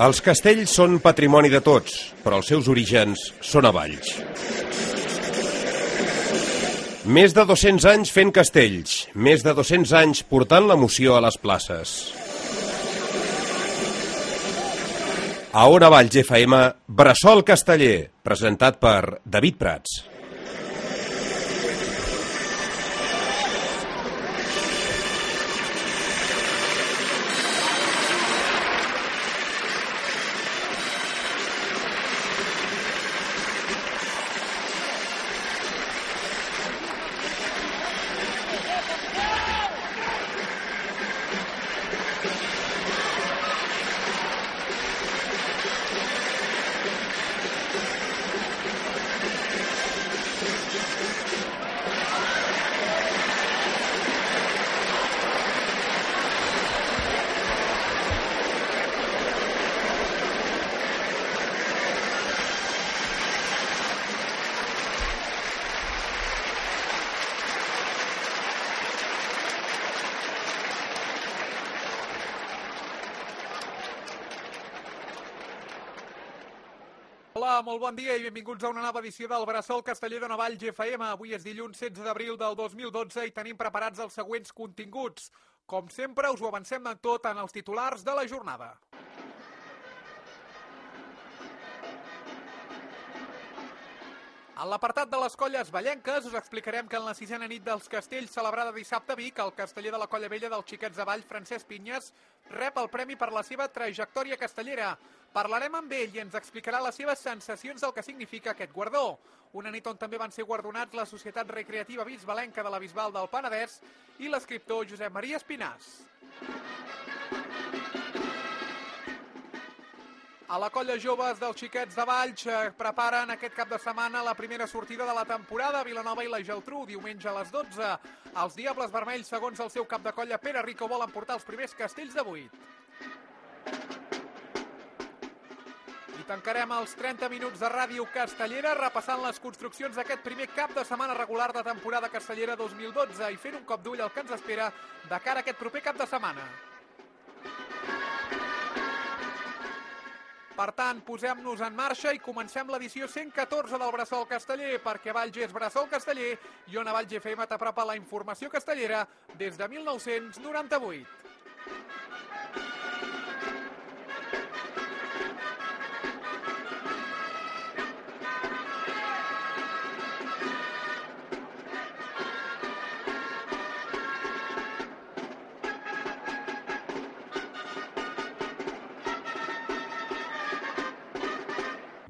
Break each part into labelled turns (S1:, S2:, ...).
S1: Els castells són patrimoni de tots, però els seus orígens són a Valls. Més de 200 anys fent castells, més de 200 anys portant l'emoció a les places. A Ona Valls FM, Bressol Casteller, presentat per David Prats.
S2: Molt bon dia i benvinguts a una nova edició del Bressol Casteller de Navall GFM. Avui és dilluns 16 d'abril del 2012 i tenim preparats els següents continguts. Com sempre, us ho avancem en tot en els titulars de la jornada. En l'apartat de les colles ballenques us explicarem que en la sisena nit dels castells celebrada dissabte a Vic, el casteller de la colla vella dels xiquets de Vall, Francesc Pinyes, rep el premi per la seva trajectòria castellera. Parlarem amb ell i ens explicarà les seves sensacions del que significa aquest guardó. Una nit on també van ser guardonats la Societat Recreativa Bisbalenca de la Bisbal del Penedès i l'escriptor Josep Maria Espinàs. A la colla joves dels xiquets de Valls eh, preparen aquest cap de setmana la primera sortida de la temporada a Vilanova i la Geltrú, diumenge a les 12. Els Diables Vermells, segons el seu cap de colla Pere Rico, volen portar els primers castells de 8. I tancarem els 30 minuts de ràdio castellera repassant les construccions d'aquest primer cap de setmana regular de temporada castellera 2012 i fent un cop d'ull al que ens espera de cara a aquest proper cap de setmana. Per tant, posem-nos en marxa i comencem l'edició 114 del Bressol Casteller, perquè Valls és Bressol Casteller i on a Valls FM t'apropa la informació castellera des de 1998.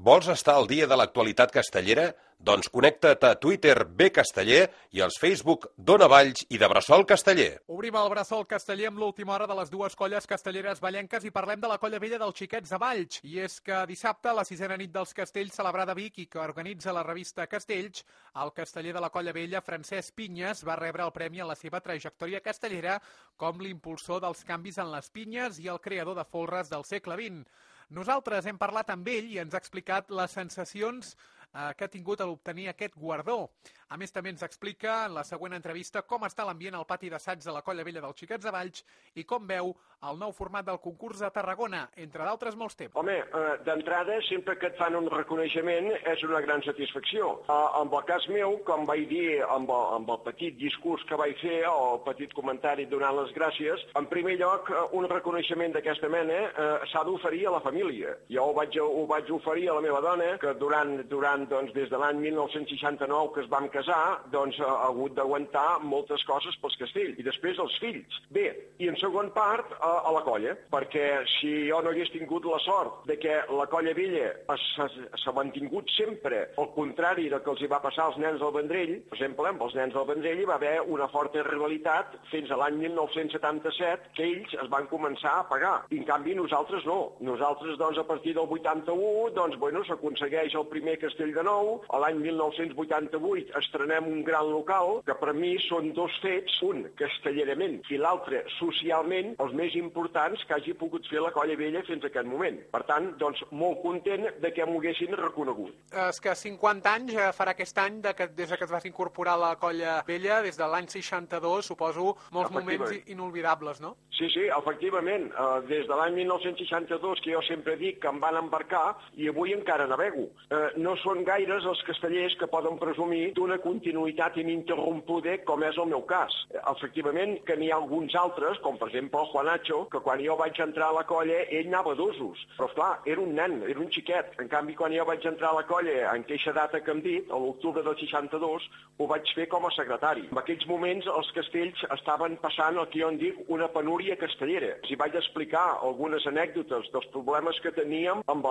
S1: Vols estar al dia de l'actualitat castellera? Doncs connecta't a Twitter B Casteller i als Facebook Dona Valls i de Bressol Casteller.
S2: Obrim el Bressol Casteller amb l'última hora de les dues colles castelleres ballenques i parlem de la colla vella dels xiquets de Valls. I és que dissabte, la sisena nit dels castells celebrada a Vic i que organitza la revista Castells, el casteller de la colla vella, Francesc Pinyes, va rebre el premi en la seva trajectòria castellera com l'impulsor dels canvis en les pinyes i el creador de folres del segle XX. Nosaltres hem parlat amb ell i ens ha explicat les sensacions eh, que ha tingut a l'obtenir aquest guardó. A més, també ens explica en la següent entrevista com està l'ambient al pati d'assaig de la Colla Vella dels Xiquets de Valls i com veu el nou format del concurs de Tarragona, entre d'altres molts temes.
S3: Home, eh, d'entrada, sempre que et fan un reconeixement és una gran satisfacció. Eh, en el cas meu, com vaig dir amb el, amb el petit discurs que vaig fer o el petit comentari donant les gràcies, en primer lloc, eh, un reconeixement d'aquesta mena eh, s'ha d'oferir a la família. Jo ho vaig, ho vaig oferir a la meva dona, que durant, durant tant, doncs, des de l'any 1969 que es vam casar, doncs ha hagut d'aguantar moltes coses pels castells. I després els fills. Bé, i en segon part, a, a la colla, perquè si jo no hagués tingut la sort de que la colla vella s'ha mantingut sempre al contrari del que els hi va passar als nens del Vendrell, per exemple, amb els nens del Vendrell hi va haver una forta rivalitat fins a l'any 1977 que ells es van començar a pagar. I en canvi nosaltres no. Nosaltres, doncs, a partir del 81, doncs, bueno, s'aconsegueix el primer castell de nou. A l'any 1988 estrenem un gran local que per mi són dos fets, un castellerament i l'altre socialment, els més importants que hagi pogut fer la Colla Vella fins a aquest moment. Per tant, doncs, molt content de que m'ho haguessin reconegut.
S2: És que 50 anys eh, farà aquest any de que, des que es vas incorporar a la Colla Vella, des de l'any 62, suposo, molts moments inolvidables, no?
S3: Sí, sí, efectivament. Uh, des de l'any 1962, que jo sempre dic que em van embarcar, i avui encara navego. Uh, no són gaires els castellers que poden presumir d'una continuïtat ininterrompuda, com és el meu cas. Efectivament, que n'hi ha alguns altres, com per exemple el Juanacho, que quan jo vaig entrar a la colla, ell anava d'usos. Però, esclar, era un nen, era un xiquet. En canvi, quan jo vaig entrar a la colla, en queixa data que hem dit, a l'octubre del 62, ho vaig fer com a secretari. En aquells moments, els castells estaven passant el que jo en dic una penúria castellera. Els vaig explicar algunes anècdotes dels problemes que teníem amb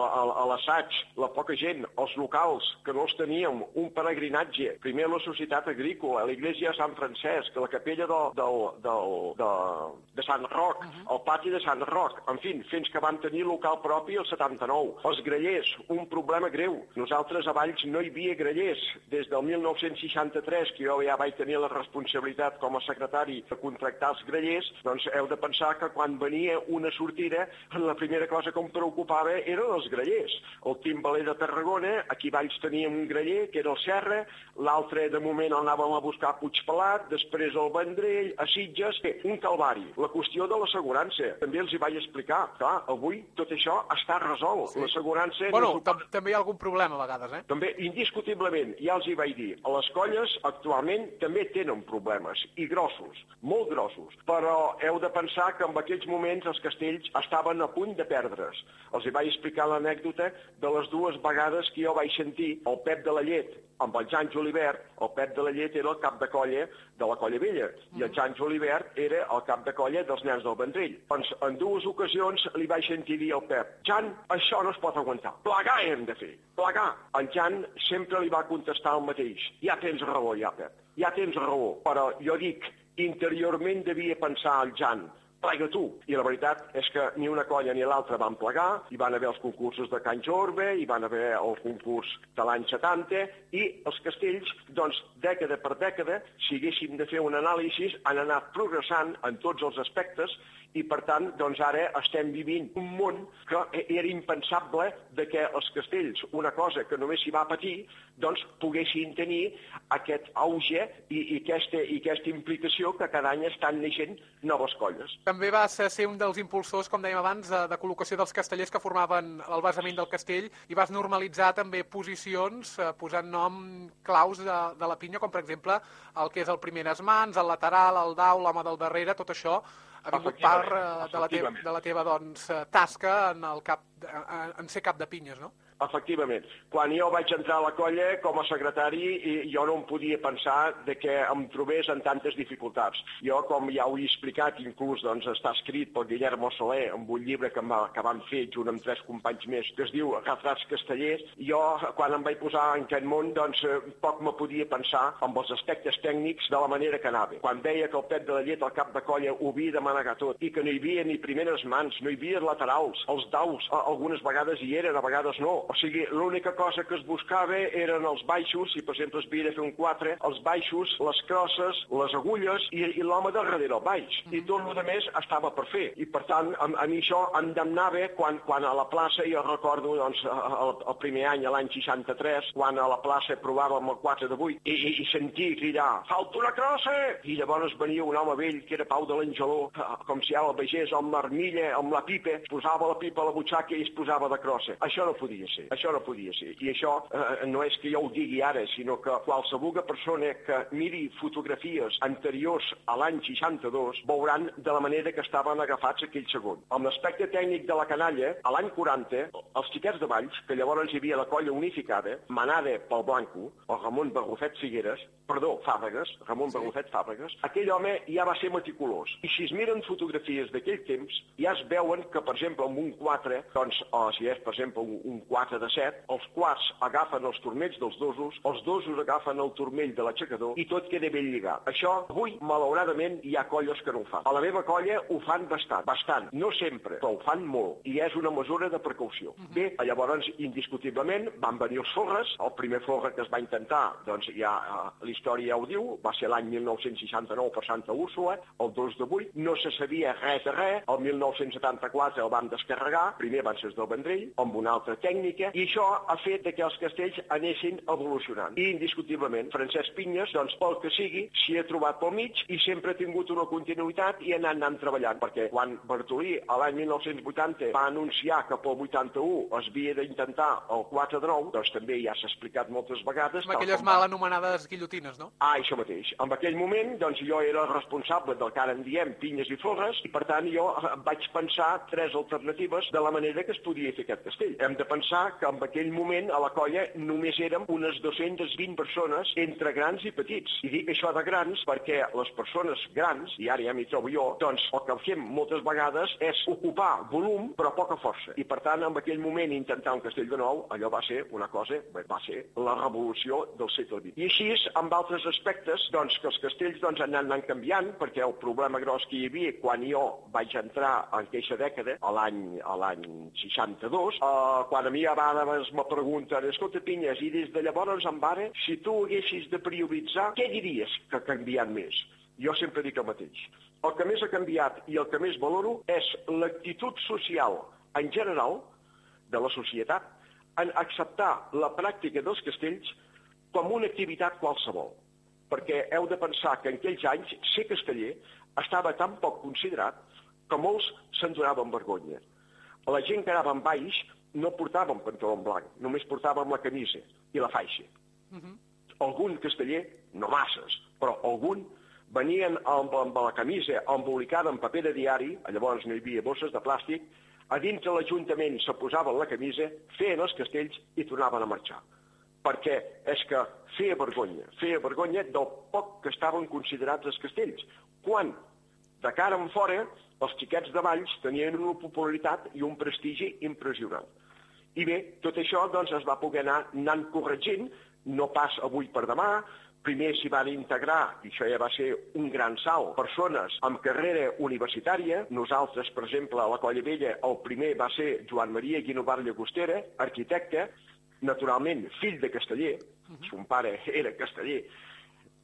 S3: l'assaig, la poca gent, els locals, que no els teníem, un peregrinatge, primer la societat agrícola, l'església de Sant Francesc, la capella del, del, del, de, de Sant Roc, uh -huh. el pati de Sant Roc, en fi, fins que vam tenir local propi el 79. Els grellers, un problema greu. Nosaltres a Valls no hi havia grellers. Des del 1963, que jo ja vaig tenir la responsabilitat com a secretari de contractar els grellers, doncs heu de pensar que quan venia una sortida, la primera cosa que em preocupava eren els grellers. El Timbaler de Tarragona, aquí Valls teníem un greller, que era el Serra, l'altre de moment el anàvem a buscar a Puigpelat, després el Vendrell, a Sitges, bé, un calvari. La qüestió de l'assegurança, també els hi vaig explicar. Clar, avui tot això està resolt. Sí. L'assegurança...
S2: Bueno, no també hi ha algun problema a vegades, eh?
S3: També, indiscutiblement, ja els hi vaig dir, a les colles actualment també tenen problemes, i grossos, molt grossos, però heu de pensar que en aquells moments els castells estaven a punt de perdre's. Els hi vaig explicar l'anècdota de les dues vegades que jo vaig sentir el Pep de la Llet amb el Jan Julibert, el Pep de la Llet era el cap de colla de la colla vella i el Jan Julibert era el cap de colla dels nens del Vendrell. Doncs en dues ocasions li vaig sentir dir al Pep Jan, això no es pot aguantar. Plegar hem de fer, plegar. El Jan sempre li va contestar el mateix. Ja tens raó, ja, Pep, ja tens raó. Però jo dic, interiorment devia pensar el Jan, plega tu. I la veritat és que ni una colla ni l'altra van plegar, hi van haver els concursos de Can Jorbe, hi van haver el concurs de l'any 70, i els castells, doncs, dècada per dècada, si haguéssim de fer un anàlisi, han anat progressant en tots els aspectes i per tant doncs ara estem vivint un món que era impensable de que els castells, una cosa que només s'hi va patir, doncs poguessin tenir aquest auge i, i, aquesta, i aquesta implicació que cada any estan neixent noves colles.
S2: També va ser un dels impulsors, com dèiem abans, de, de col·locació dels castellers que formaven el basament del castell i vas normalitzar també posicions eh, posant nom claus de, de la pinya, com per exemple el que és el primer esmans, el lateral, el dau, l'home del darrere, tot això ha vingut part de la, teva, de la teva doncs, tasca en, el cap, en ser cap de pinyes, no?
S3: Efectivament. Quan jo vaig entrar a la colla com a secretari, jo no em podia pensar de que em trobés en tantes dificultats. Jo, com ja ho he explicat, inclús doncs, està escrit pel Guillermo Soler en un llibre que, que vam fer junt amb tres companys més, que es diu Retrats castellers, jo, quan em vaig posar en aquest món, doncs, eh, poc me podia pensar amb els aspectes tècnics de la manera que anava. Quan veia que el pet de la llet, al cap de colla, ho havia de manegar tot, i que no hi havia ni primeres mans, no hi havia laterals, els daus, algunes vegades hi eren, a vegades no, o sigui, l'única cosa que es buscava eren els baixos, si per exemple es havia de fer un 4, els baixos, les crosses, les agulles i, i l'home del darrere el baix. Mm -hmm. I tot el més estava per fer. I per tant, a, a mi això em damnava quan, quan a la plaça, jo recordo doncs, el, el primer any, l'any 63, quan a la plaça provàvem el 4 de 8, i, i, i sentia cridar, falta una crossa! I llavors venia un home vell, que era Pau de l'Angeló, com si ara el vegés amb l'armilla, amb la pipa, posava la pipa a la butxaca i es posava de crossa. Això no podia ser ser. Això no podia ser. I això eh, no és que jo ho digui ara, sinó que qualsevol persona que miri fotografies anteriors a l'any 62 veuran de la manera que estaven agafats aquell segon. Amb l'aspecte tècnic de la canalla, a l'any 40, els xiquets de Valls, que llavors hi havia la colla unificada, manada pel Blanco, el Ramon Barrufet Figueres, perdó, Fàbregas, Ramon sí. Barrufet Fàbregas, aquell home ja va ser meticulós. I si es miren fotografies d'aquell temps, ja es veuen que, per exemple, amb un 4, doncs, o si és, per exemple, un, un 4 de 7, els quarts agafen els turmells dels dosos, els dosos agafen el turmell de l'aixecador i tot queda ben lligat. Això, avui, malauradament, hi ha colles que no ho fan. A la meva colla ho fan bastant, bastant. No sempre, però ho fan molt. I és una mesura de precaució. Uh mhm. -huh. Bé, llavors, indiscutiblement, van venir els forres. El primer forre que es va intentar, doncs ja eh, la història ja ho diu, va ser l'any 1969 per Santa Úrsula, el 2 de 8. No se sabia res de res. El 1974 el van descarregar. Primer van els del Vendrell, amb una altra tècnica, i això ha fet que els castells anessin evolucionant. I, indiscutiblement, Francesc Pinyes, doncs, pel que sigui, s'hi ha trobat pel mig i sempre ha tingut una continuïtat i ha anat, anant treballant, perquè quan Bartolí, a l'any 1980, va anunciar que pel 81 es havia d'intentar el 4 de 9, doncs també ja s'ha explicat moltes vegades.
S2: Amb aquelles mal anomenades guillotines, no?
S3: Ah, això mateix. En aquell moment, doncs, jo era el responsable del que ara en diem pinyes i forres, i per tant jo eh, vaig pensar tres alternatives de la manera que es podia fer aquest castell. Hem de pensar que en aquell moment a la colla només érem unes 220 persones entre grans i petits. I dic això de grans perquè les persones grans, i ara ja m'hi trobo jo, doncs el que fem moltes vegades és ocupar volum però poca força. I per tant, en aquell moment intentar un castell de nou, allò va ser una cosa, va ser la revolució del segle XX. I així, amb altres aspectes, doncs que els castells doncs, han anat canviant, perquè el problema gros que hi havia quan jo vaig entrar en aquesta dècada, a l'any 62, eh, quan a mi a vegades me pregunten, escolta, Pinyes, i des de llavors en vara, si tu haguessis de prioritzar, què diries que ha canviat més? Jo sempre dic el mateix. El que més ha canviat i el que més valoro és l'actitud social en general de la societat en acceptar la pràctica dels castells com una activitat qualsevol. Perquè heu de pensar que en aquells anys ser casteller estava tan poc considerat que molts se'n donaven vergonya. La gent que anava en baix no portàvem pantaló blanc, només portàvem la camisa i la faixa. Uh mhm. -huh. Algun casteller, no masses, però algun, venien amb, amb la camisa embolicada en paper de diari, llavors no hi havia bosses de plàstic, a dins de l'Ajuntament se posaven la camisa, feien els castells i tornaven a marxar. Perquè és que feia vergonya, feia vergonya del poc que estaven considerats els castells. Quan, de cara en fora, els xiquets de Valls tenien una popularitat i un prestigi impressionant. I bé, tot això doncs, es va poder anar anant corregint, no pas avui per demà, primer s'hi van integrar, i això ja va ser un gran salt, persones amb carrera universitària. Nosaltres, per exemple, a la Colla Vella, el primer va ser Joan Maria Guinovar Llagostera, arquitecte, naturalment fill de casteller, uh -huh. son pare era casteller.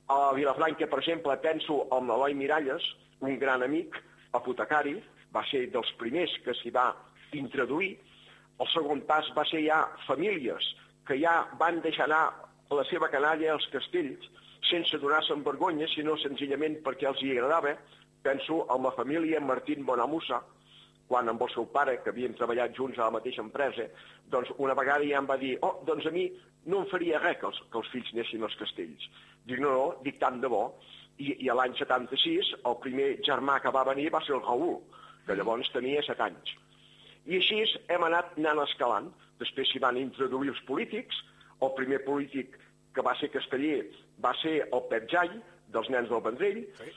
S3: A Vilafranca, per exemple, penso en l'Eloi Miralles, un gran amic, apotecari, va ser dels primers que s'hi va introduir. El segon pas va ser ja famílies que ja van deixar anar la seva canalla als castells sense donar-se en vergonya, sinó senzillament perquè els hi agradava. Penso en la família Martín Bonamusa, quan amb el seu pare, que havien treballat junts a la mateixa empresa, doncs una vegada ja em va dir, oh, doncs a mi no em faria res que els, que els fills anessin als castells. Dic, no, no, dic tant de bo. I, i l'any 76 el primer germà que va venir va ser el Raül, que llavors tenia 7 anys. I així hem anat anant escalant. Després s'hi van introduir els polítics. El primer polític que va ser casteller va ser el Pep Jai, dels nens del Vendrell. Sí.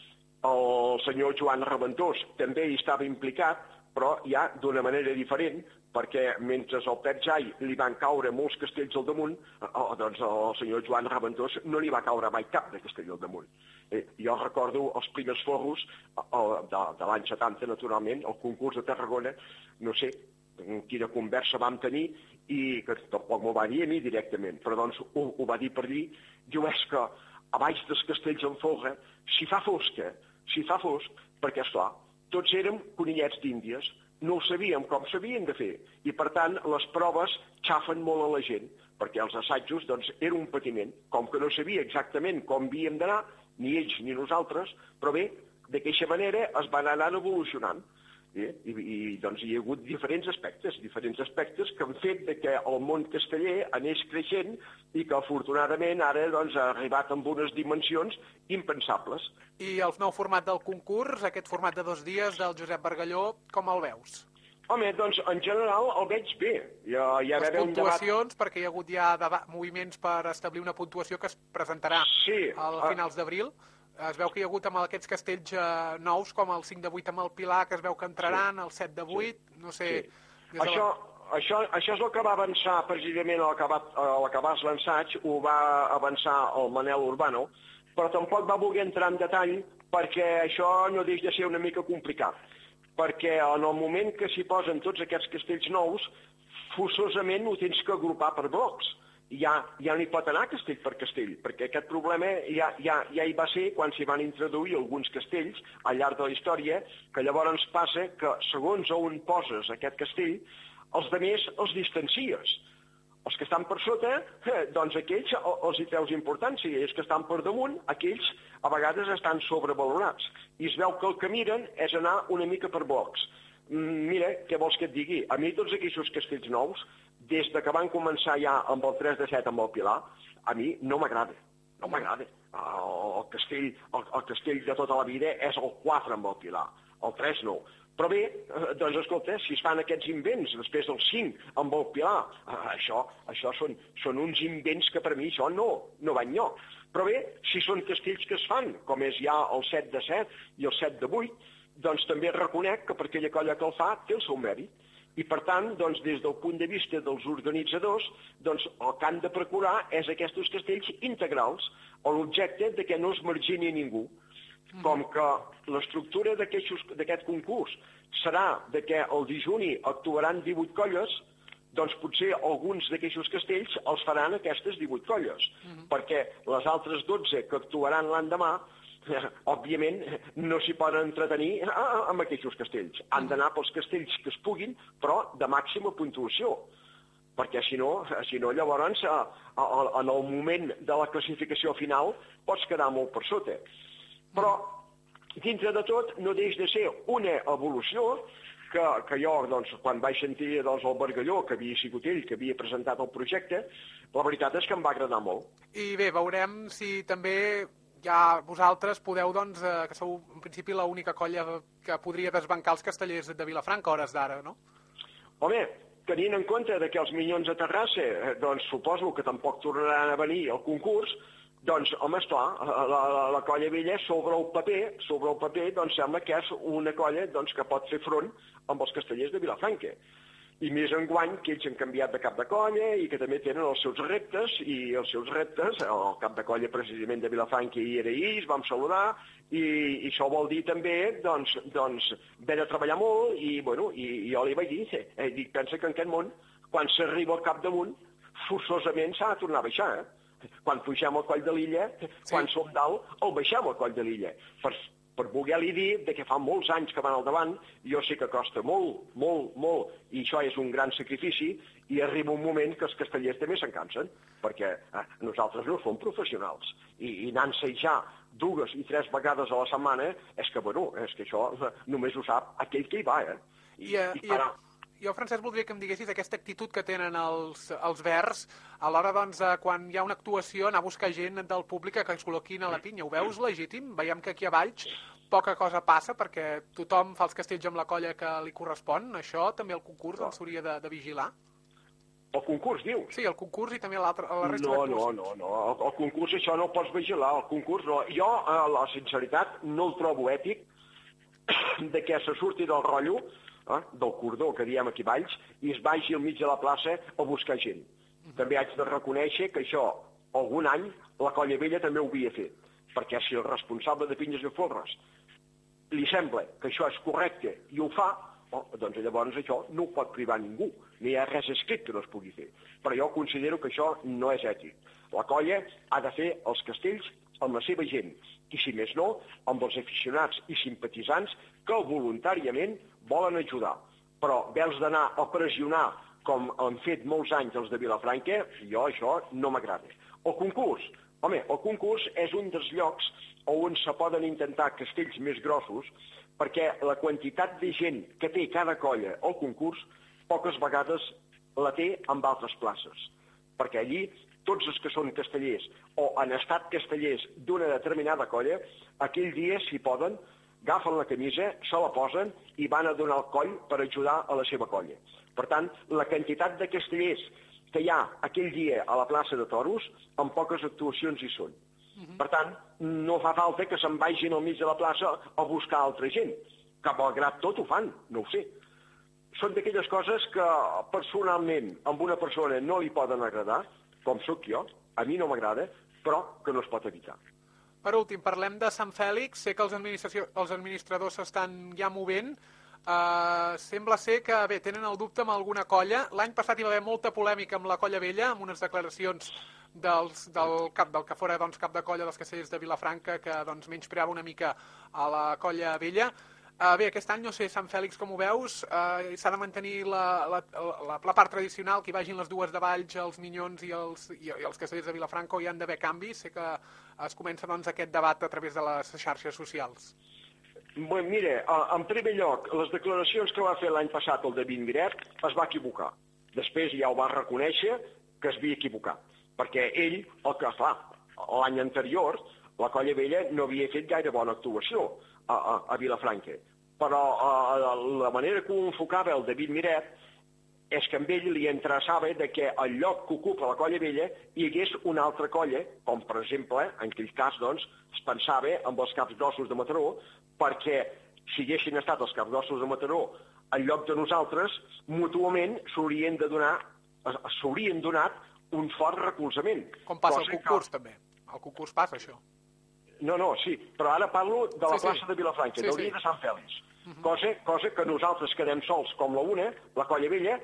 S3: El senyor Joan Reventós també hi estava implicat, però ja d'una manera diferent, perquè mentre al Pep Jai li van caure molts castells al damunt, oh, doncs al senyor Joan Reventós no li va caure mai cap de castell al damunt. Eh, jo recordo els primers forros eh, de, de l'any 70, naturalment, el concurs de Tarragona, no sé quina conversa vam tenir i que tampoc m'ho va dir a mi directament, però doncs ho, ho va dir per dir, diu és que a baix dels castells en folga, si fa fosca, si fa fosc, perquè esclar, tots érem conillets d'Índies, no ho sabíem com s'havien de fer, i per tant les proves xafen molt a la gent, perquè els assajos doncs, era un patiment, com que no sabia exactament com havíem d'anar, ni ells ni nosaltres, però bé, d'aquesta manera es van anar evolucionant. I, i, i doncs hi ha hagut diferents aspectes, diferents aspectes que han fet de que el món casteller anés creixent i que afortunadament ara doncs, ha arribat amb unes dimensions impensables.
S2: I el nou format del concurs, aquest format de dos dies del Josep Bargalló, com el veus?
S3: Home, doncs en general el veig bé. Ja, ja
S2: Les puntuacions, debat... perquè hi ha hagut ja moviments per establir una puntuació que es presentarà
S3: sí,
S2: a finals d'abril es veu que hi ha hagut amb aquests castells eh, nous, com el 5 de 8 amb el Pilar, que es veu que entraran, sí. el 7 de 8, sí. no sé...
S3: Sí. Això, la... això, això és el que va avançar precisament el que va, el que va l'ensaig, ho va avançar el Manel Urbano, però tampoc va voler entrar en detall perquè això no deix de ser una mica complicat. Perquè en el moment que s'hi posen tots aquests castells nous, forçosament ho tens que agrupar per blocs ja, ja no hi pot anar castell per castell, perquè aquest problema ja, ja, ja hi va ser quan s'hi van introduir alguns castells al llarg de la història, que llavors passa que segons on poses aquest castell, els de més els distancies. Els que estan per sota, eh, doncs aquells els hi treus importància, i els que estan per damunt, aquells a vegades estan sobrevalorats. I es veu que el que miren és anar una mica per blocs. Mm, mira, què vols que et digui? A mi tots aquests castells nous des de que van començar ja amb el 3 de 7 amb el Pilar, a mi no m'agrada. No m'agrada. El, el, castell, el, el castell de tota la vida és el 4 amb el Pilar, el 3 no. Però bé, eh, doncs escolta, si es fan aquests invents després del 5 amb el Pilar, eh, això, això són, són uns invents que per mi això no, no va enlloc. Però bé, si són castells que es fan, com és ja el 7 de 7 i el 7 de 8, doncs també reconec que per aquella colla que el fa té el seu mèrit. I, per tant, doncs, des del punt de vista dels organitzadors, doncs, el que han de procurar és aquests castells integrals, o l'objecte de que no es margini ningú. Mm-hmm. Com que l'estructura d'aquest concurs serà de que el dijuni actuaran 18 colles, doncs potser alguns d'aquests castells els faran aquestes 18 colles, mm -hmm. perquè les altres 12 que actuaran l'endemà òbviament no s'hi poden entretenir amb aquests castells. Han d'anar pels castells que es puguin, però de màxima puntuació perquè si no, si no llavors a, a, a, en el moment de la classificació final pots quedar molt per sota. Però dintre de tot no deix de ser una evolució que, que jo, doncs, quan vaig sentir doncs, el Bargalló, que havia sigut ell, que havia presentat el projecte, la veritat és que em va agradar molt.
S2: I bé, veurem si també ja vosaltres podeu, doncs, eh, que sou en principi l'única colla que podria desbancar els castellers de Vilafranca hores d'ara, no?
S3: Home, tenint en compte de que els Minyons de Terrassa, eh, doncs suposo que tampoc tornaran a venir al concurs, doncs, home, esclar, la, la, la colla vella sobre el paper, sobre el paper, doncs sembla que és una colla doncs, que pot fer front amb els castellers de Vilafranca i més en guany que ells han canviat de cap de colla i que també tenen els seus reptes i els seus reptes, el cap de colla precisament de Vilafranca hi era ahir, es vam saludar i, i això vol dir també doncs, doncs haver de treballar molt i, bueno, i, i jo li vaig dir, eh, dic, pensa que en aquest món quan s'arriba al cap damunt forçosament s'ha de tornar a baixar, eh? Quan pugem al coll de l'illa, sí. quan som dalt, el baixem al coll de l'illa. Per, per voler-li dir de que fa molts anys que van al davant, jo sé que costa molt, molt, molt, i això és un gran sacrifici, i arriba un moment que els castellers també se'n cansen, perquè eh, nosaltres no som professionals, i, i anant-se ja dues i tres vegades a la setmana, és que, bueno, és que això només ho sap aquell que hi va, eh?
S2: I, I, i, i, jo, Francesc, voldria que em diguessis aquesta actitud que tenen els, els verds a l'hora, doncs, quan hi ha una actuació, anar a buscar gent del públic que es col·loquin a la pinya. Ho veus legítim? Veiem que aquí a Valls poca cosa passa perquè tothom fa els castells amb la colla que li correspon. Això també el concurs doncs, s'hauria de, de vigilar?
S3: El concurs, dius?
S2: Sí, el concurs i també l'altre, la resta
S3: no, no, no, no, el, el concurs això no ho pots vigilar, el concurs no. Jo, a la sinceritat, no el trobo ètic de que se surti del rotllo eh, del cordó que diem aquí Valls, i es vagi al mig de la plaça a buscar gent. També haig de reconèixer que això, algun any, la Colla Vella també ho havia fet, perquè si el responsable de Pinyes i Forres li sembla que això és correcte i ho fa, oh, doncs llavors això no ho pot privar ningú, ni hi ha res escrit que no es pugui fer. Però jo considero que això no és ètic. La colla ha de fer els castells amb la seva gent, i si més no, amb els aficionats i simpatitzants que voluntàriament volen ajudar. Però veus d'anar a pressionar, com han fet molts anys els de Vilafranca, jo això no m'agrada. El concurs, Home, el concurs és un dels llocs on se poden intentar castells més grossos perquè la quantitat de gent que té cada colla al concurs poques vegades la té amb altres places. Perquè allí tots els que són castellers o han estat castellers d'una determinada colla, aquell dia, si poden, agafen la camisa, se la posen i van a donar el coll per ajudar a la seva colla. Per tant, la quantitat de castellers que hi ha aquell dia a la plaça de Toros, en poques actuacions hi són. Uh -huh. Per tant, no fa falta que se'n vagin al mig de la plaça a buscar altra gent, que malgrat tot ho fan, no ho sé. Són d'aquelles coses que personalment amb una persona no li poden agradar, com sóc jo, a mi no m'agrada, però que no es pot evitar.
S2: Per últim, parlem de Sant Fèlix. Sé que els, els administradors s'estan ja movent. Uh, sembla ser que, bé, tenen el dubte amb alguna colla. L'any passat hi va haver molta polèmica amb la colla vella, amb unes declaracions dels, del, cap, del que fora doncs, cap de colla dels castellers de Vilafranca, que doncs, menyspreava una mica a la colla vella. Uh, bé, aquest any, no sé, Sant Fèlix, com ho veus, uh, s'ha de mantenir la, la, la, la part tradicional, que hi vagin les dues de Valls, els Minyons i els, i, i els castellers de Vilafranca, hi han d'haver canvis? Sé que es comença doncs, aquest debat a través de les xarxes socials.
S3: Bé, mire, en primer lloc, les declaracions que va fer l'any passat el David Miret es va equivocar. Després ja ho va reconèixer que es havia equivocat, perquè ell, el que fa l'any anterior, la Colla Vella no havia fet gaire bona actuació a, a, a Vilafranca. Però a, a, la manera que ho enfocava el David Miret és que a ell li interessava de que al lloc que ocupa la colla vella hi hagués una altra colla, com per exemple, en aquell cas, doncs, es pensava amb els caps grossos de Mataró, perquè si haguessin estat els capgrossos de Mataró en lloc de nosaltres, mútuament s'haurien de donar s'haurien donat un fort recolzament.
S2: Com passa al concurs, que... també. Al concurs passa això.
S3: No, no, sí, però ara parlo de la sí, plaça sí. de Vilafranca, sí, del sí. dia de Sant Fèlix. Uh -huh. cosa, cosa que nosaltres quedem sols com la una, la colla vella,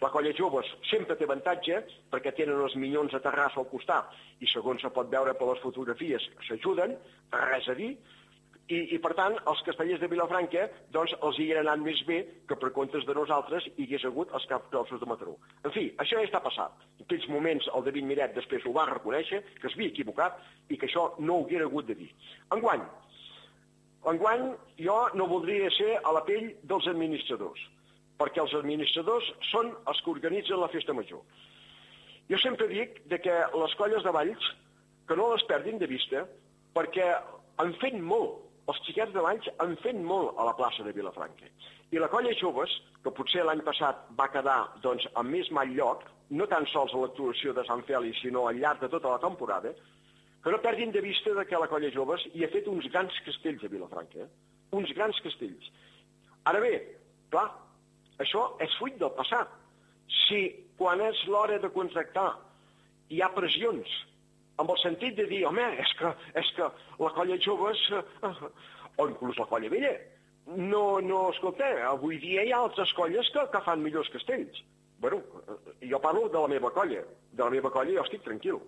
S3: la colla joves sempre té avantatge perquè tenen els minyons a Terrassa al costat i segons se pot veure per les fotografies s'ajuden, res a dir, i, i per tant, els castellers de Vilafranca doncs, els hi hauria anat més bé que per comptes de nosaltres hi hagués hagut els caps grossos de Mataró. En fi, això ja està passat. En aquells moments el David Miret després ho va reconèixer, que es havia equivocat i que això no ho hauria hagut de dir. Enguany, enguany jo no voldria ser a la pell dels administradors, perquè els administradors són els que organitzen la festa major. Jo sempre dic de que les colles de Valls, que no les perdin de vista, perquè han fet molt els xiquets de Valls han fet molt a la plaça de Vilafranca. I la colla joves, que potser l'any passat va quedar doncs, amb més mal lloc, no tan sols a l'actuació de Sant Fèlix, sinó al llarg de tota la temporada, que no perdin de vista de que la colla joves hi ha fet uns grans castells a Vilafranca. Eh? Uns grans castells. Ara bé, clar, això és fruit del passat. Si quan és l'hora de contractar hi ha pressions amb el sentit de dir, home, és que, és que la colla joves, eh, o inclús la colla vella, no, no, escolta, avui dia hi ha altres colles que, que fan millors castells. Bueno, eh, jo parlo de la meva colla. De la meva colla jo estic tranquil.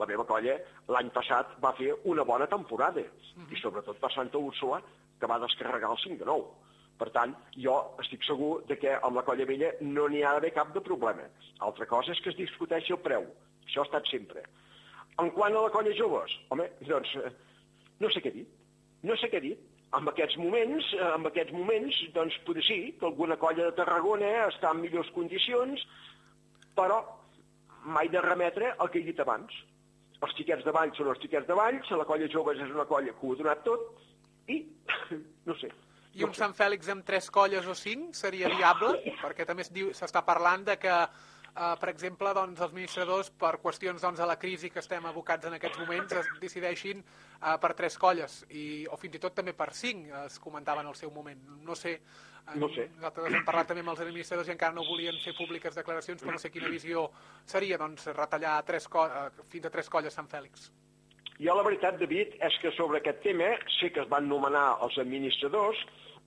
S3: La meva colla l'any passat va fer una bona temporada, mm -hmm. i sobretot per Santa Úrsula, que va descarregar el 5 de 9. Per tant, jo estic segur de que amb la colla vella no n'hi ha d'haver cap de problema. Altra cosa és que es discuteixi el preu. Això ha estat sempre. En quant a la colla joves, home, doncs, eh, no sé què dir. No sé què dir. En aquests moments, eh, en aquests moments, doncs, potser sí, que alguna colla de Tarragona està en millors condicions, però mai de remetre el que he dit abans. Els xiquets de Valls són els xiquets de Valls, la colla joves és una colla que ho ha donat tot, i no sé.
S2: I un Sant Fèlix amb tres colles o cinc seria viable? Perquè també s'està parlant de que Uh, per exemple, doncs, els administradors, per qüestions doncs, de la crisi que estem abocats en aquests moments, es decideixin uh, per tres colles, i, o fins i tot també per cinc, es comentava en el seu moment. No sé,
S3: no sé.
S2: nosaltres hem parlat també amb els administradors i encara no volien fer públiques declaracions, però no sé quina visió seria doncs, retallar tres uh, fins a tres colles Sant Fèlix.
S3: Jo la veritat, David, és que sobre aquest tema sé que es van nomenar els administradors,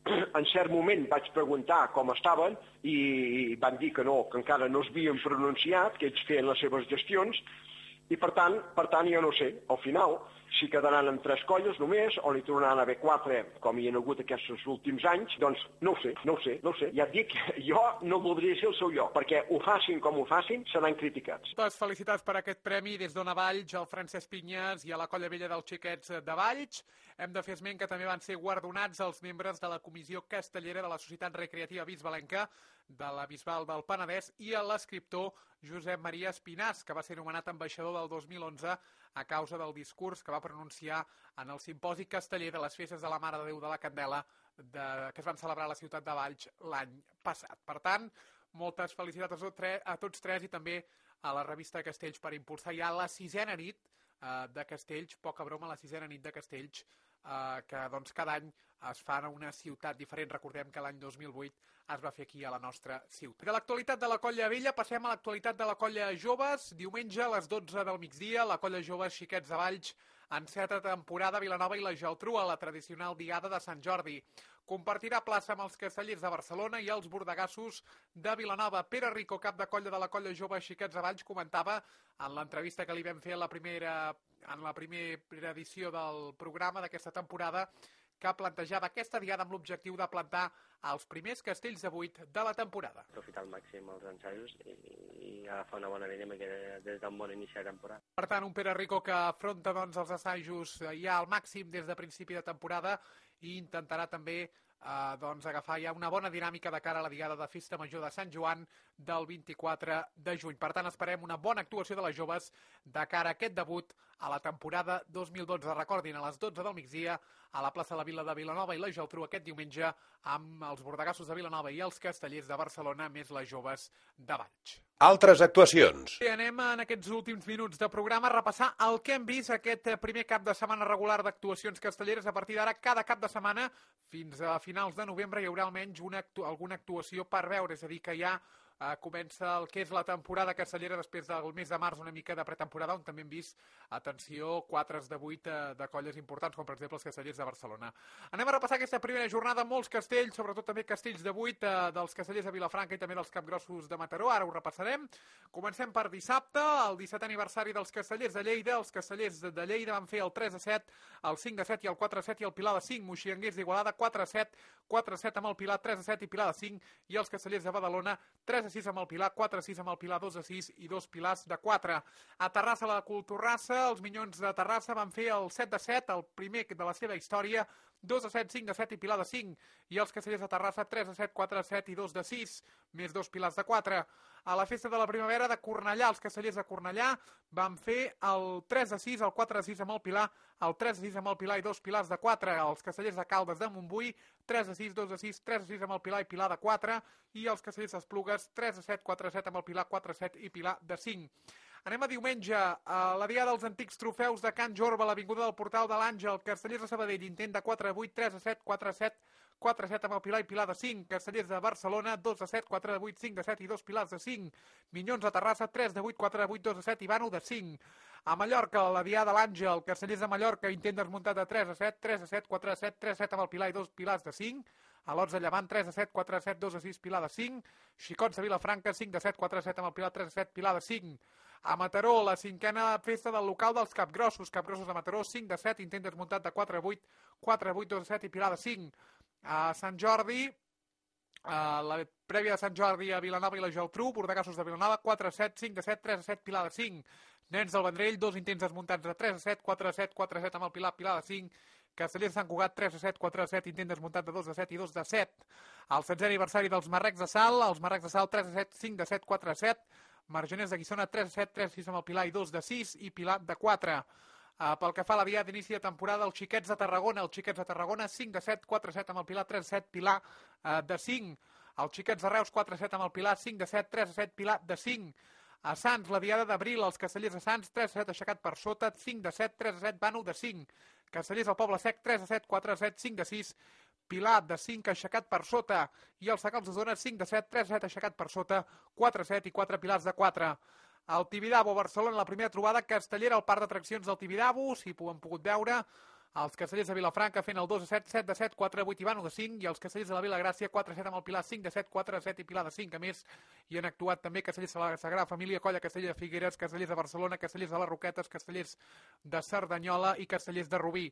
S3: en cert moment vaig preguntar com estaven i, van dir que no, que encara no es pronunciat, que ells feien les seves gestions, i per tant, per tant jo no sé, al final, si quedaran en tres colles només, o li tornaran a haver quatre, com hi ha hagut aquests últims anys, doncs no ho sé, no ho sé, no ho sé. Ja et dic, jo no voldria ser el seu lloc, perquè ho facin com ho facin, seran criticats.
S2: Moltes felicitats per aquest premi des d'Ona Valls, al Francesc Pinyes i a la Colla Vella dels Xiquets de Valls. Hem de fer esment que també van ser guardonats els membres de la Comissió Castellera de la Societat Recreativa Bisbalenca de la Bisbal del Penedès i a l'escriptor Josep Maria Espinàs, que va ser nomenat ambaixador del 2011 a causa del discurs que va pronunciar en el simposi casteller de les festes de la Mare de Déu de la Candela de, que es van celebrar a la ciutat de Valls l'any passat. Per tant, moltes felicitats a tots, tres, a tots tres i també a la revista Castells per impulsar ja la sisena nit eh, de Castells, poca broma, la sisena nit de Castells, eh, que doncs, cada any es fa a una ciutat diferent. Recordem que l'any 2008 es va fer aquí a la nostra ciutat. De l'actualitat de la Colla Vella passem a l'actualitat de la Colla Joves. Diumenge a les 12 del migdia, la Colla Joves Xiquets de Valls enceta temporada Vilanova i la Geltrú a la tradicional Diada de Sant Jordi. Compartirà plaça amb els castellers de Barcelona i els bordegassos de Vilanova. Pere Rico, cap de colla de la colla jove Xiquets de Valls, comentava en l'entrevista que li vam fer a la primera, en la primera edició del programa d'aquesta temporada que plantejava aquesta diada amb l'objectiu de plantar els primers castells de vuit de la temporada.
S4: Aprofitar al màxim els ensajos i, i agafar una bona dinàmica des d'un bon inici de temporada.
S2: Per tant, un Pere Rico que afronta doncs, els assajos ja al màxim des de principi de temporada i intentarà també eh, doncs, agafar ja una bona dinàmica de cara a la Diada de Festa Major de Sant Joan del 24 de juny. Per tant, esperem una bona actuació de les joves de cara a aquest debut a la temporada 2012. Recordin, a les 12 del migdia a la plaça de la Vila de Vilanova i la Geltrú aquest diumenge amb els bordegassos de Vilanova i els castellers de Barcelona més les joves de Valls.
S1: Altres actuacions.
S2: I anem en aquests últims minuts de programa a repassar el que hem vist aquest primer cap de setmana regular d'actuacions castelleres. A partir d'ara, cada cap de setmana, fins a finals de novembre, hi haurà almenys una actu alguna actuació per veure, és a dir, que hi ha eh, comença el que és la temporada castellera després del mes de març, una mica de pretemporada, on també hem vist, atenció, quatres de vuit eh, de colles importants, com per exemple els castellers de Barcelona. Anem a repassar aquesta primera jornada, molts castells, sobretot també castells de vuit eh, dels castellers de Vilafranca i també dels capgrossos de Mataró, ara ho repassarem. Comencem per dissabte, el 17 aniversari dels castellers de Lleida, els castellers de Lleida van fer el 3 a 7, el 5 a 7 i el 4 a 7 i el Pilar de 5, Moixianguers d'Igualada 4 a 7, 4 a 7 amb el Pilar, 3 a 7 i Pilar de 5 i els castellers de Badalona 3 a 6 amb el Pilar, 4 a 6 amb el Pilar, 2 a 6 i dos Pilars de 4. A Terrassa, la Culturrassa, els Minyons de Terrassa van fer el 7 de 7, el primer de la seva història, 2 a 7, 5 de 7 i Pilar de 5. I els castellers de Terrassa, 3 a 7, 4 a 7 i 2 de 6, més dos Pilars de 4. A la festa de la primavera de Cornellà, els castellers de Cornellà van fer el 3 a 6, el 4 a 6 amb el Pilar, el 3 a 6 amb el Pilar i dos Pilars de 4. Els castellers de Caldes de Montbui, 3 a 6, 2 a 6, 3 a 6 amb el Pilar i Pilar de 4. I els castellers d'Esplugues, 3 a 7, 4 a 7 amb el Pilar, 4 a 7 i Pilar de 5. Anem a diumenge, a la dia dels antics trofeus de Can Jorba, a l'Avinguda del Portal de l'Àngel, Castellers de Sabadell, intent de 4 a 8, 3 a 7, 4 a 7, 4 a 7 amb el Pilar i Pilar de 5, Castellers de Barcelona, 2 a 7, 4 de 8, 5 de 7 i 2 Pilars de 5, Minyons de Terrassa, 3 de 8, 4 de 8, 2 de 7 i Bano de 5. A Mallorca, la Diada de l'Àngel, Castellers de Mallorca, intent desmuntat de 3 a 7, 3 a 7, 4 a 7, 3 a 7 amb el Pilar i 2 Pilars de 5, a l'Ots de Llevant, 3 a 7, 4 a 7, 2 a 6, Pilar de 5, Xicots de Vilafranca, 5 de 7, 4 a 7 amb el Pilar, 3 a 7, Pilar de 5. A Mataró, la cinquena festa del local dels Capgrossos, Capgrossos de Mataró, 5 de 7, intent desmuntat de 4 a 8, 4 a 8, 2 a 7 i Pilar de 5. A Sant Jordi, a la prèvia de Sant Jordi a Vilanova i la Geltrú, Bordegassos de Vilanova, 4 a 7, 5 de 7, 3 a 7, Pilar de 5. Nens del Vendrell, dos intents desmuntats de 3 a 7, 4 a 7, 4 a 7 amb el Pilar, Pilar de 5. Castellers de Sant Cugat, 3 a 7, 4 a 7, intent desmuntat de 2 a 7 i 2 de 7. El 16è aniversari dels Marrecs de Sal, els Marrecs de Sal, 3 a 7, 5 de 7, 4 a 7. Margeners de Guissona, 3 a 7, 3 a 6 amb el Pilar i 2 de 6 i Pilar de 4. Uh, pel que fa a la dia d'inici de temporada, els xiquets de Tarragona, els xiquets de Tarragona, 5 de 7, 4 a 7 amb el Pilar, 3 a 7, Pilar uh, de 5. Els xiquets de Reus, 4 a 7 amb el Pilar, 5 de 7, 3 a 7, Pilar de 5. A Sants, la diada d'abril, els castellers de Sants, 3 a 7 aixecat per sota, 5 de 7, 3 a 7, Bano de 5. Castellers al Poble Sec, 3 a 7, 4 a 7, 5 de 6, Pilar de 5 aixecat per sota i els Sacals de Zona 5 de 7, 3 a 7 aixecat per sota, 4 a 7 i 4 Pilars de 4. Al Tibidabo, Barcelona, la primera trobada castellera al parc d'atraccions del Tibidabo, si ho hem pogut veure, els castellers de Vilafranca fent el 2 de 7, 7 de 7, 4 de 8 i Vano de 5, i els castellers de la Vila Gràcia 4 de 7 amb el Pilar, 5 de 7, 4 de 7 i Pilar de 5. A més, hi han actuat també castellers de la Sagrada Família, Colla Castellers de Figueres, castellers de Barcelona, castellers de les Roquetes, castellers de Cerdanyola i castellers de Rubí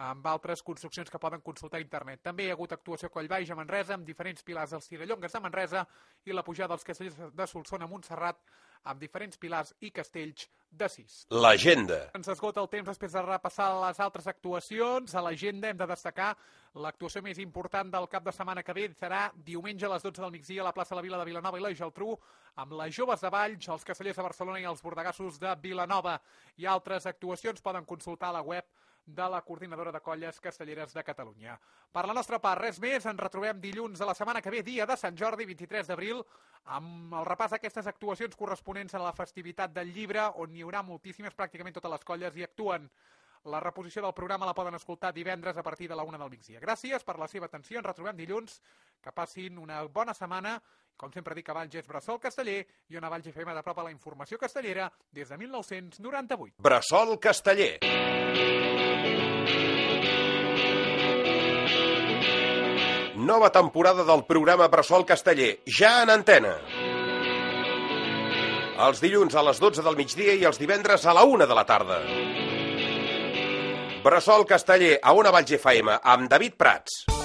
S2: amb altres construccions que poden consultar a internet. També hi ha hagut actuació a Collbaix a Manresa, amb diferents pilars dels Tirallongues de Manresa i la pujada dels castellers de Solsona a Montserrat, amb diferents pilars i castells de 6.
S1: L'agenda.
S2: Ens esgota el temps després de repassar les altres actuacions. A l'agenda hem de destacar l'actuació més important del cap de setmana que ve serà diumenge a les 12 del migdia a la plaça de la Vila de Vilanova i la Geltrú amb les joves de Valls, els castellers de Barcelona i els bordegassos de Vilanova. I altres actuacions poden consultar a la web de la coordinadora de colles castelleres de Catalunya. Per la nostra part, res més. Ens retrobem dilluns de la setmana que ve, dia de Sant Jordi, 23 d'abril, amb el repàs d'aquestes actuacions corresponents a la festivitat del llibre, on hi haurà moltíssimes, pràcticament totes les colles hi actuen. La reposició del programa la poden escoltar divendres a partir de la una del migdia. Gràcies per la seva atenció. Ens retrobem dilluns. Que passin una bona setmana. Com sempre dic, a Valls és Bressol Casteller i on a Valls FM de prop a la informació castellera des de 1998.
S1: Bressol Casteller. Nova temporada del programa Bressol Casteller, ja en antena. Els dilluns a les 12 del migdia i els divendres a la 1 de la tarda. Bressol Casteller, a una Valls FM, amb David Prats.